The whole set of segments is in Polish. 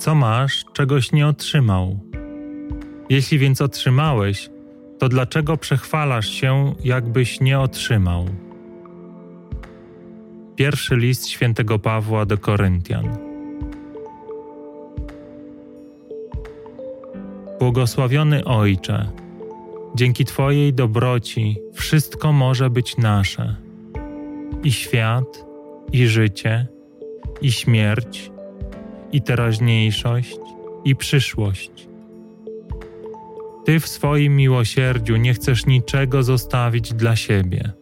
Co masz, czegoś nie otrzymał? Jeśli więc otrzymałeś, to dlaczego przechwalasz się, jakbyś nie otrzymał? Pierwszy list świętego Pawła do Koryntian. Błogosławiony Ojcze, dzięki Twojej dobroci wszystko może być nasze. I świat, i życie, i śmierć, i teraźniejszość, i przyszłość. Ty w swoim miłosierdziu nie chcesz niczego zostawić dla siebie.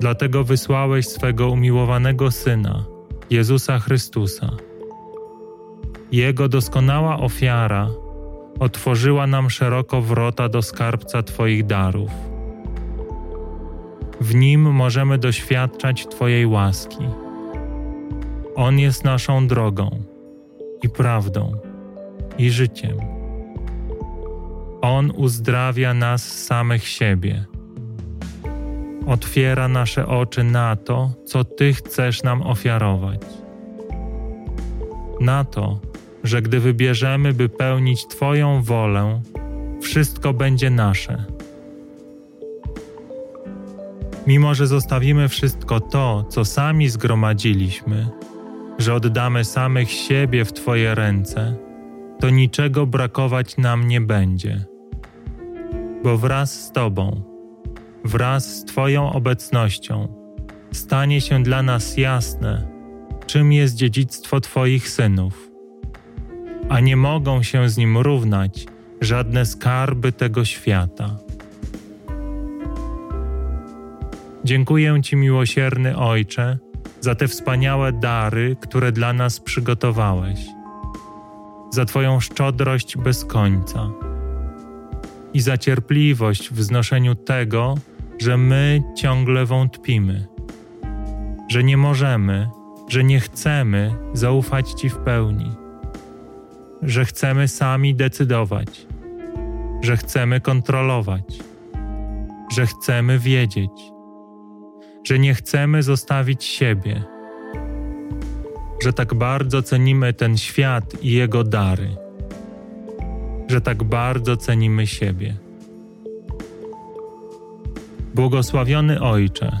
Dlatego wysłałeś swego umiłowanego Syna, Jezusa Chrystusa. Jego doskonała ofiara otworzyła nam szeroko wrota do skarbca Twoich darów. W nim możemy doświadczać Twojej łaski. On jest naszą drogą i prawdą i życiem. On uzdrawia nas samych siebie. Otwiera nasze oczy na to, co Ty chcesz nam ofiarować. Na to, że gdy wybierzemy, by pełnić Twoją wolę, wszystko będzie nasze. Mimo, że zostawimy wszystko to, co sami zgromadziliśmy, że oddamy samych siebie w Twoje ręce, to niczego brakować nam nie będzie. Bo wraz z Tobą, wraz z Twoją obecnością, stanie się dla nas jasne, czym jest dziedzictwo Twoich synów, a nie mogą się z nim równać żadne skarby tego świata. Dziękuję Ci, miłosierny Ojcze, za te wspaniałe dary, które dla nas przygotowałeś, za Twoją szczodrość bez końca i za cierpliwość w znoszeniu tego, że my ciągle wątpimy, że nie możemy, że nie chcemy zaufać Ci w pełni, że chcemy sami decydować, że chcemy kontrolować, że chcemy wiedzieć że nie chcemy zostawić siebie, że tak bardzo cenimy ten świat i jego dary, że tak bardzo cenimy siebie. Błogosławiony Ojcze,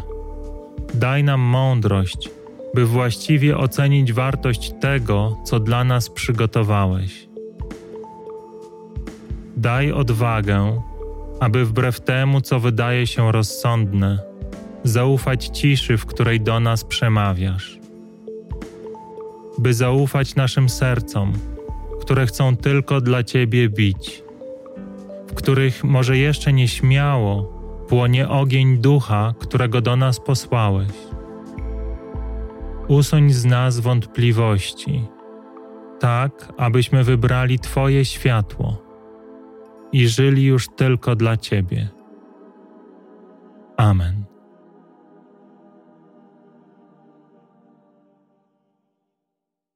daj nam mądrość, by właściwie ocenić wartość tego, co dla nas przygotowałeś. Daj odwagę, aby wbrew temu, co wydaje się rozsądne, zaufać ciszy, w której do nas przemawiasz. By zaufać naszym sercom, które chcą tylko dla Ciebie bić, w których może jeszcze nieśmiało płonie ogień ducha, którego do nas posłałeś. Usuń z nas wątpliwości, tak abyśmy wybrali Twoje światło i żyli już tylko dla Ciebie. Amen.